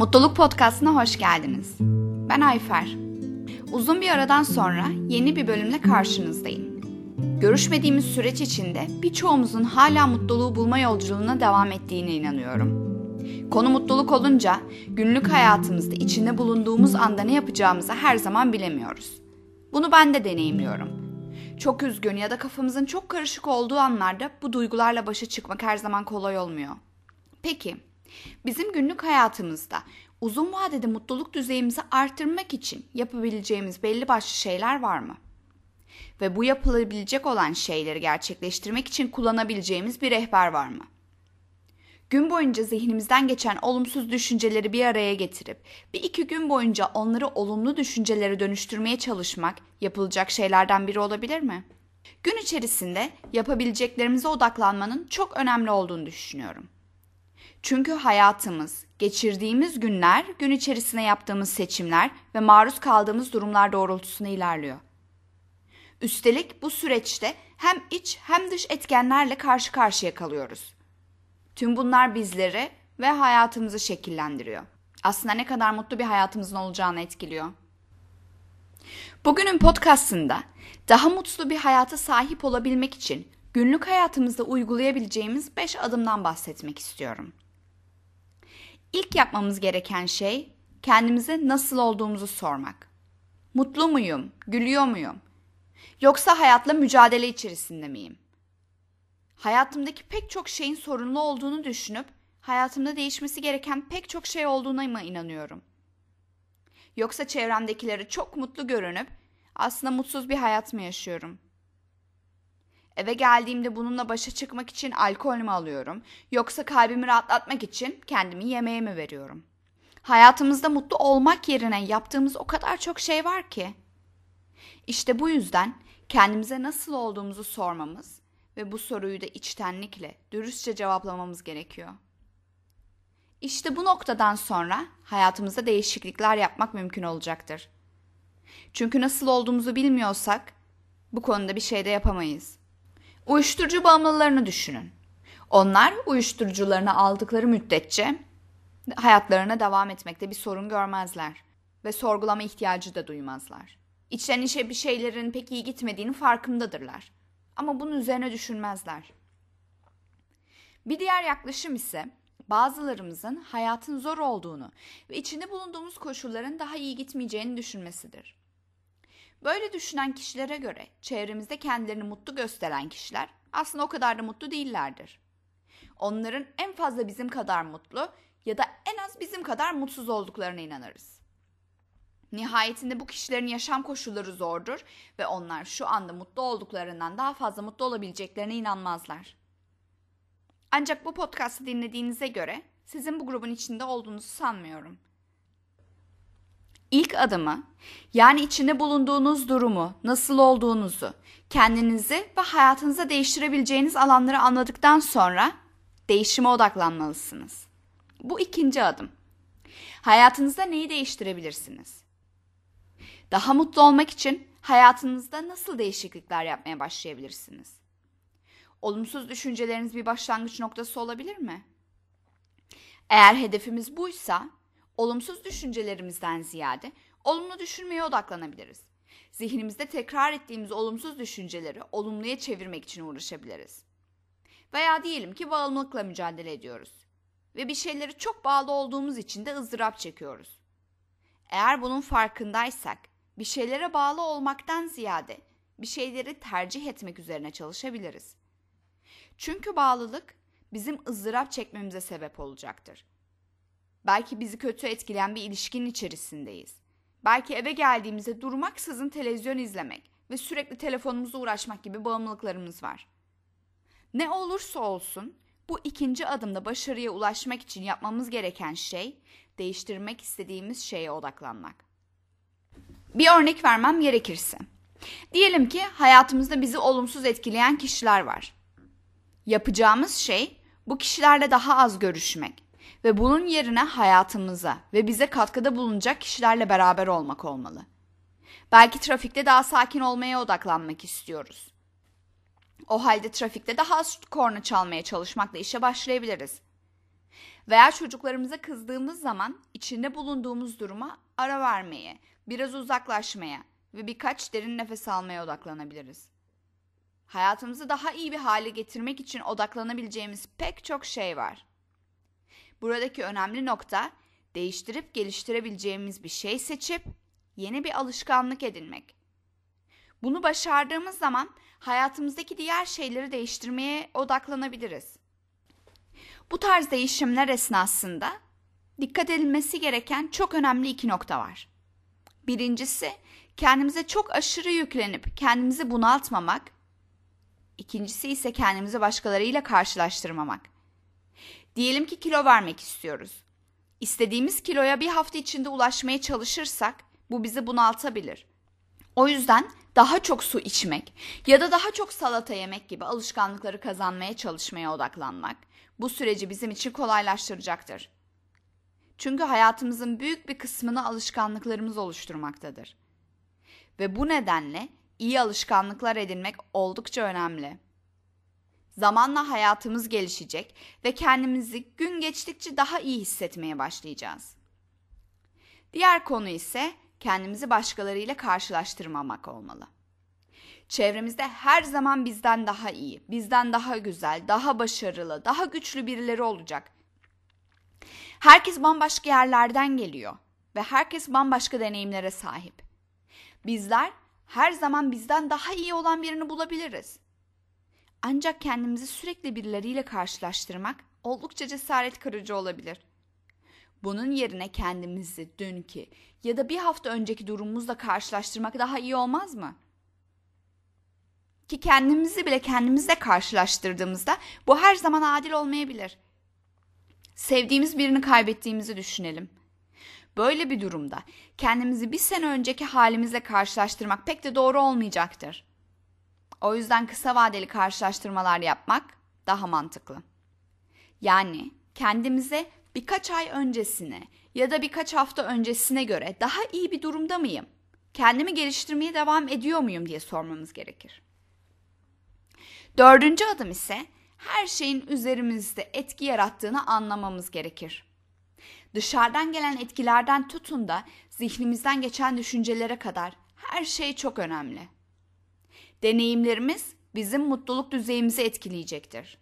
Mutluluk Podcast'ına hoş geldiniz. Ben Ayfer. Uzun bir aradan sonra yeni bir bölümle karşınızdayım. Görüşmediğimiz süreç içinde birçoğumuzun hala mutluluğu bulma yolculuğuna devam ettiğine inanıyorum. Konu mutluluk olunca günlük hayatımızda içinde bulunduğumuz anda ne yapacağımızı her zaman bilemiyoruz. Bunu ben de deneyimliyorum. Çok üzgün ya da kafamızın çok karışık olduğu anlarda bu duygularla başa çıkmak her zaman kolay olmuyor. Peki, bizim günlük hayatımızda uzun vadede mutluluk düzeyimizi artırmak için yapabileceğimiz belli başlı şeyler var mı? Ve bu yapılabilecek olan şeyleri gerçekleştirmek için kullanabileceğimiz bir rehber var mı? Gün boyunca zihnimizden geçen olumsuz düşünceleri bir araya getirip bir iki gün boyunca onları olumlu düşüncelere dönüştürmeye çalışmak yapılacak şeylerden biri olabilir mi? Gün içerisinde yapabileceklerimize odaklanmanın çok önemli olduğunu düşünüyorum. Çünkü hayatımız, geçirdiğimiz günler, gün içerisinde yaptığımız seçimler ve maruz kaldığımız durumlar doğrultusunda ilerliyor. Üstelik bu süreçte hem iç hem dış etkenlerle karşı karşıya kalıyoruz. Tüm bunlar bizleri ve hayatımızı şekillendiriyor. Aslında ne kadar mutlu bir hayatımızın olacağını etkiliyor. Bugünün podcastında daha mutlu bir hayata sahip olabilmek için günlük hayatımızda uygulayabileceğimiz 5 adımdan bahsetmek istiyorum. İlk yapmamız gereken şey kendimize nasıl olduğumuzu sormak. Mutlu muyum? Gülüyor muyum? Yoksa hayatla mücadele içerisinde miyim? Hayatımdaki pek çok şeyin sorunlu olduğunu düşünüp hayatımda değişmesi gereken pek çok şey olduğuna mı inanıyorum? Yoksa çevremdekileri çok mutlu görünüp aslında mutsuz bir hayat mı yaşıyorum? Eve geldiğimde bununla başa çıkmak için alkol mü alıyorum? Yoksa kalbimi rahatlatmak için kendimi yemeğe mi veriyorum? Hayatımızda mutlu olmak yerine yaptığımız o kadar çok şey var ki. İşte bu yüzden kendimize nasıl olduğumuzu sormamız ve bu soruyu da içtenlikle, dürüstçe cevaplamamız gerekiyor. İşte bu noktadan sonra hayatımızda değişiklikler yapmak mümkün olacaktır. Çünkü nasıl olduğumuzu bilmiyorsak bu konuda bir şey de yapamayız. Uyuşturucu bağımlılarını düşünün. Onlar uyuşturucularını aldıkları müddetçe hayatlarına devam etmekte bir sorun görmezler ve sorgulama ihtiyacı da duymazlar. İçten içe bir şeylerin pek iyi gitmediğini farkındadırlar. Ama bunun üzerine düşünmezler. Bir diğer yaklaşım ise bazılarımızın hayatın zor olduğunu ve içinde bulunduğumuz koşulların daha iyi gitmeyeceğini düşünmesidir. Böyle düşünen kişilere göre çevremizde kendilerini mutlu gösteren kişiler aslında o kadar da mutlu değillerdir. Onların en fazla bizim kadar mutlu ya da en az bizim kadar mutsuz olduklarına inanırız. Nihayetinde bu kişilerin yaşam koşulları zordur ve onlar şu anda mutlu olduklarından daha fazla mutlu olabileceklerine inanmazlar. Ancak bu podcast'ı dinlediğinize göre sizin bu grubun içinde olduğunuzu sanmıyorum. İlk adımı yani içinde bulunduğunuz durumu, nasıl olduğunuzu, kendinizi ve hayatınıza değiştirebileceğiniz alanları anladıktan sonra değişime odaklanmalısınız. Bu ikinci adım. Hayatınızda neyi değiştirebilirsiniz? Daha mutlu olmak için hayatınızda nasıl değişiklikler yapmaya başlayabilirsiniz? Olumsuz düşünceleriniz bir başlangıç noktası olabilir mi? Eğer hedefimiz buysa, olumsuz düşüncelerimizden ziyade olumlu düşünmeye odaklanabiliriz. Zihnimizde tekrar ettiğimiz olumsuz düşünceleri olumluya çevirmek için uğraşabiliriz. Veya diyelim ki bağımlılıkla mücadele ediyoruz ve bir şeyleri çok bağlı olduğumuz için de ızdırap çekiyoruz. Eğer bunun farkındaysak bir şeylere bağlı olmaktan ziyade bir şeyleri tercih etmek üzerine çalışabiliriz. Çünkü bağlılık bizim ızdırap çekmemize sebep olacaktır. Belki bizi kötü etkileyen bir ilişkinin içerisindeyiz. Belki eve geldiğimizde durmaksızın televizyon izlemek ve sürekli telefonumuza uğraşmak gibi bağımlılıklarımız var. Ne olursa olsun bu ikinci adımda başarıya ulaşmak için yapmamız gereken şey değiştirmek istediğimiz şeye odaklanmak. Bir örnek vermem gerekirse. Diyelim ki hayatımızda bizi olumsuz etkileyen kişiler var. Yapacağımız şey bu kişilerle daha az görüşmek ve bunun yerine hayatımıza ve bize katkıda bulunacak kişilerle beraber olmak olmalı. Belki trafikte daha sakin olmaya odaklanmak istiyoruz. O halde trafikte daha az korna çalmaya çalışmakla işe başlayabiliriz. Veya çocuklarımıza kızdığımız zaman içinde bulunduğumuz duruma ara vermeye, biraz uzaklaşmaya ve birkaç derin nefes almaya odaklanabiliriz. Hayatımızı daha iyi bir hale getirmek için odaklanabileceğimiz pek çok şey var. Buradaki önemli nokta değiştirip geliştirebileceğimiz bir şey seçip yeni bir alışkanlık edinmek. Bunu başardığımız zaman hayatımızdaki diğer şeyleri değiştirmeye odaklanabiliriz. Bu tarz değişimler esnasında dikkat edilmesi gereken çok önemli iki nokta var. Birincisi kendimize çok aşırı yüklenip kendimizi bunaltmamak. İkincisi ise kendimizi başkalarıyla karşılaştırmamak. Diyelim ki kilo vermek istiyoruz. İstediğimiz kiloya bir hafta içinde ulaşmaya çalışırsak bu bizi bunaltabilir. O yüzden daha çok su içmek ya da daha çok salata yemek gibi alışkanlıkları kazanmaya çalışmaya odaklanmak bu süreci bizim için kolaylaştıracaktır. Çünkü hayatımızın büyük bir kısmını alışkanlıklarımız oluşturmaktadır. Ve bu nedenle iyi alışkanlıklar edinmek oldukça önemli. Zamanla hayatımız gelişecek ve kendimizi gün geçtikçe daha iyi hissetmeye başlayacağız. Diğer konu ise kendimizi başkalarıyla karşılaştırmamak olmalı. Çevremizde her zaman bizden daha iyi, bizden daha güzel, daha başarılı, daha güçlü birileri olacak. Herkes bambaşka yerlerden geliyor ve herkes bambaşka deneyimlere sahip. Bizler her zaman bizden daha iyi olan birini bulabiliriz. Ancak kendimizi sürekli birileriyle karşılaştırmak oldukça cesaret kırıcı olabilir. Bunun yerine kendimizi dünkü ya da bir hafta önceki durumumuzla karşılaştırmak daha iyi olmaz mı? Ki kendimizi bile kendimizle karşılaştırdığımızda bu her zaman adil olmayabilir. Sevdiğimiz birini kaybettiğimizi düşünelim. Böyle bir durumda kendimizi bir sene önceki halimizle karşılaştırmak pek de doğru olmayacaktır. O yüzden kısa vadeli karşılaştırmalar yapmak daha mantıklı. Yani kendimize birkaç ay öncesine ya da birkaç hafta öncesine göre daha iyi bir durumda mıyım? Kendimi geliştirmeye devam ediyor muyum diye sormamız gerekir. Dördüncü adım ise her şeyin üzerimizde etki yarattığını anlamamız gerekir. Dışarıdan gelen etkilerden tutun da zihnimizden geçen düşüncelere kadar her şey çok önemli. Deneyimlerimiz bizim mutluluk düzeyimizi etkileyecektir.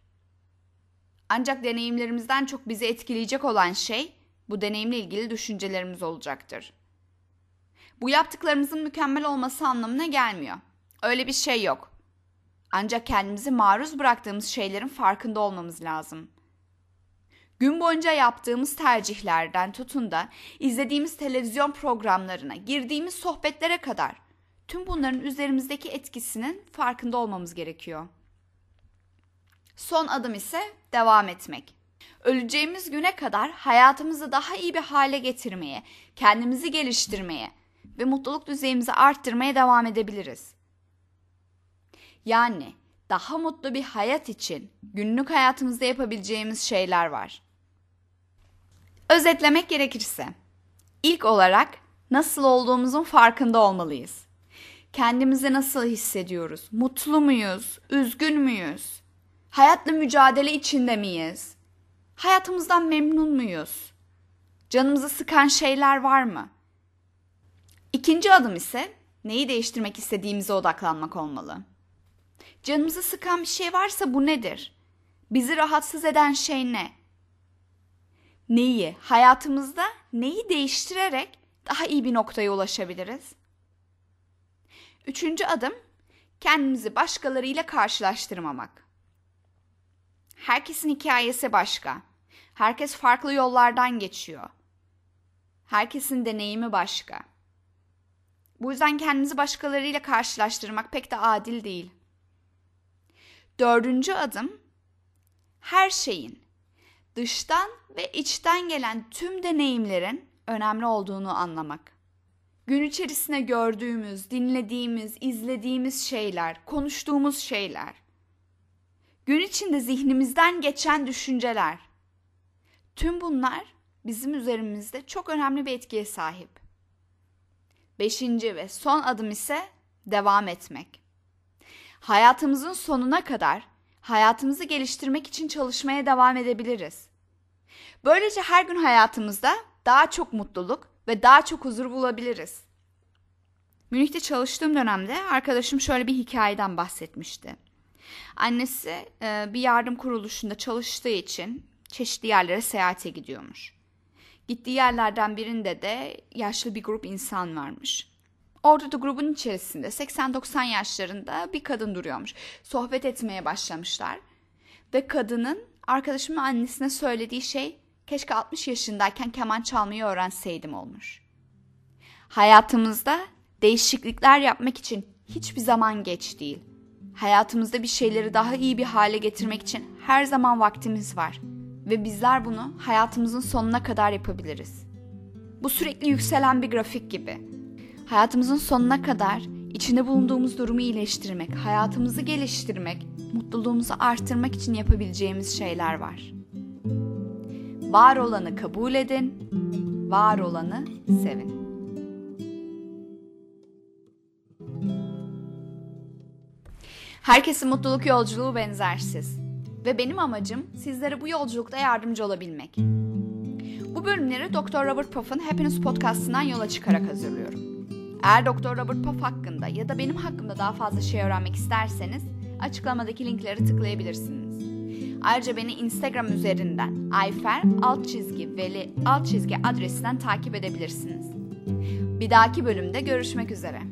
Ancak deneyimlerimizden çok bizi etkileyecek olan şey bu deneyimle ilgili düşüncelerimiz olacaktır. Bu yaptıklarımızın mükemmel olması anlamına gelmiyor. Öyle bir şey yok. Ancak kendimizi maruz bıraktığımız şeylerin farkında olmamız lazım. Gün boyunca yaptığımız tercihlerden tutun da izlediğimiz televizyon programlarına, girdiğimiz sohbetlere kadar tüm bunların üzerimizdeki etkisinin farkında olmamız gerekiyor. Son adım ise devam etmek. Öleceğimiz güne kadar hayatımızı daha iyi bir hale getirmeye, kendimizi geliştirmeye ve mutluluk düzeyimizi arttırmaya devam edebiliriz. Yani daha mutlu bir hayat için günlük hayatımızda yapabileceğimiz şeyler var. Özetlemek gerekirse, ilk olarak nasıl olduğumuzun farkında olmalıyız. Kendimizi nasıl hissediyoruz? Mutlu muyuz? Üzgün müyüz? Hayatla mücadele içinde miyiz? Hayatımızdan memnun muyuz? Canımızı sıkan şeyler var mı? İkinci adım ise neyi değiştirmek istediğimize odaklanmak olmalı. Canımızı sıkan bir şey varsa bu nedir? Bizi rahatsız eden şey ne? Neyi, hayatımızda neyi değiştirerek daha iyi bir noktaya ulaşabiliriz? Üçüncü adım kendimizi başkalarıyla karşılaştırmamak. Herkesin hikayesi başka. Herkes farklı yollardan geçiyor. Herkesin deneyimi başka. Bu yüzden kendimizi başkalarıyla karşılaştırmak pek de adil değil. Dördüncü adım her şeyin dıştan ve içten gelen tüm deneyimlerin önemli olduğunu anlamak. Gün içerisinde gördüğümüz, dinlediğimiz, izlediğimiz şeyler, konuştuğumuz şeyler. Gün içinde zihnimizden geçen düşünceler. Tüm bunlar bizim üzerimizde çok önemli bir etkiye sahip. Beşinci ve son adım ise devam etmek. Hayatımızın sonuna kadar hayatımızı geliştirmek için çalışmaya devam edebiliriz. Böylece her gün hayatımızda daha çok mutluluk ve daha çok huzur bulabiliriz. Münih'te çalıştığım dönemde arkadaşım şöyle bir hikayeden bahsetmişti. Annesi e, bir yardım kuruluşunda çalıştığı için çeşitli yerlere seyahate gidiyormuş. Gittiği yerlerden birinde de yaşlı bir grup insan varmış. Orada da grubun içerisinde 80-90 yaşlarında bir kadın duruyormuş. Sohbet etmeye başlamışlar. Ve kadının arkadaşımın annesine söylediği şey keşke 60 yaşındayken keman çalmayı öğrenseydim olmuş. Hayatımızda değişiklikler yapmak için hiçbir zaman geç değil. Hayatımızda bir şeyleri daha iyi bir hale getirmek için her zaman vaktimiz var ve bizler bunu hayatımızın sonuna kadar yapabiliriz. Bu sürekli yükselen bir grafik gibi. Hayatımızın sonuna kadar içinde bulunduğumuz durumu iyileştirmek, hayatımızı geliştirmek, mutluluğumuzu artırmak için yapabileceğimiz şeyler var. Var olanı kabul edin, var olanı sevin. Herkesin mutluluk yolculuğu benzersiz ve benim amacım sizlere bu yolculukta yardımcı olabilmek. Bu bölümleri Dr. Robert Puff'ın Happiness Podcast'ından yola çıkarak hazırlıyorum. Eğer Dr. Robert Puff hakkında ya da benim hakkımda daha fazla şey öğrenmek isterseniz açıklamadaki linkleri tıklayabilirsiniz. Ayrıca beni Instagram üzerinden ayfer alt çizgi veli alt çizgi adresinden takip edebilirsiniz. Bir dahaki bölümde görüşmek üzere.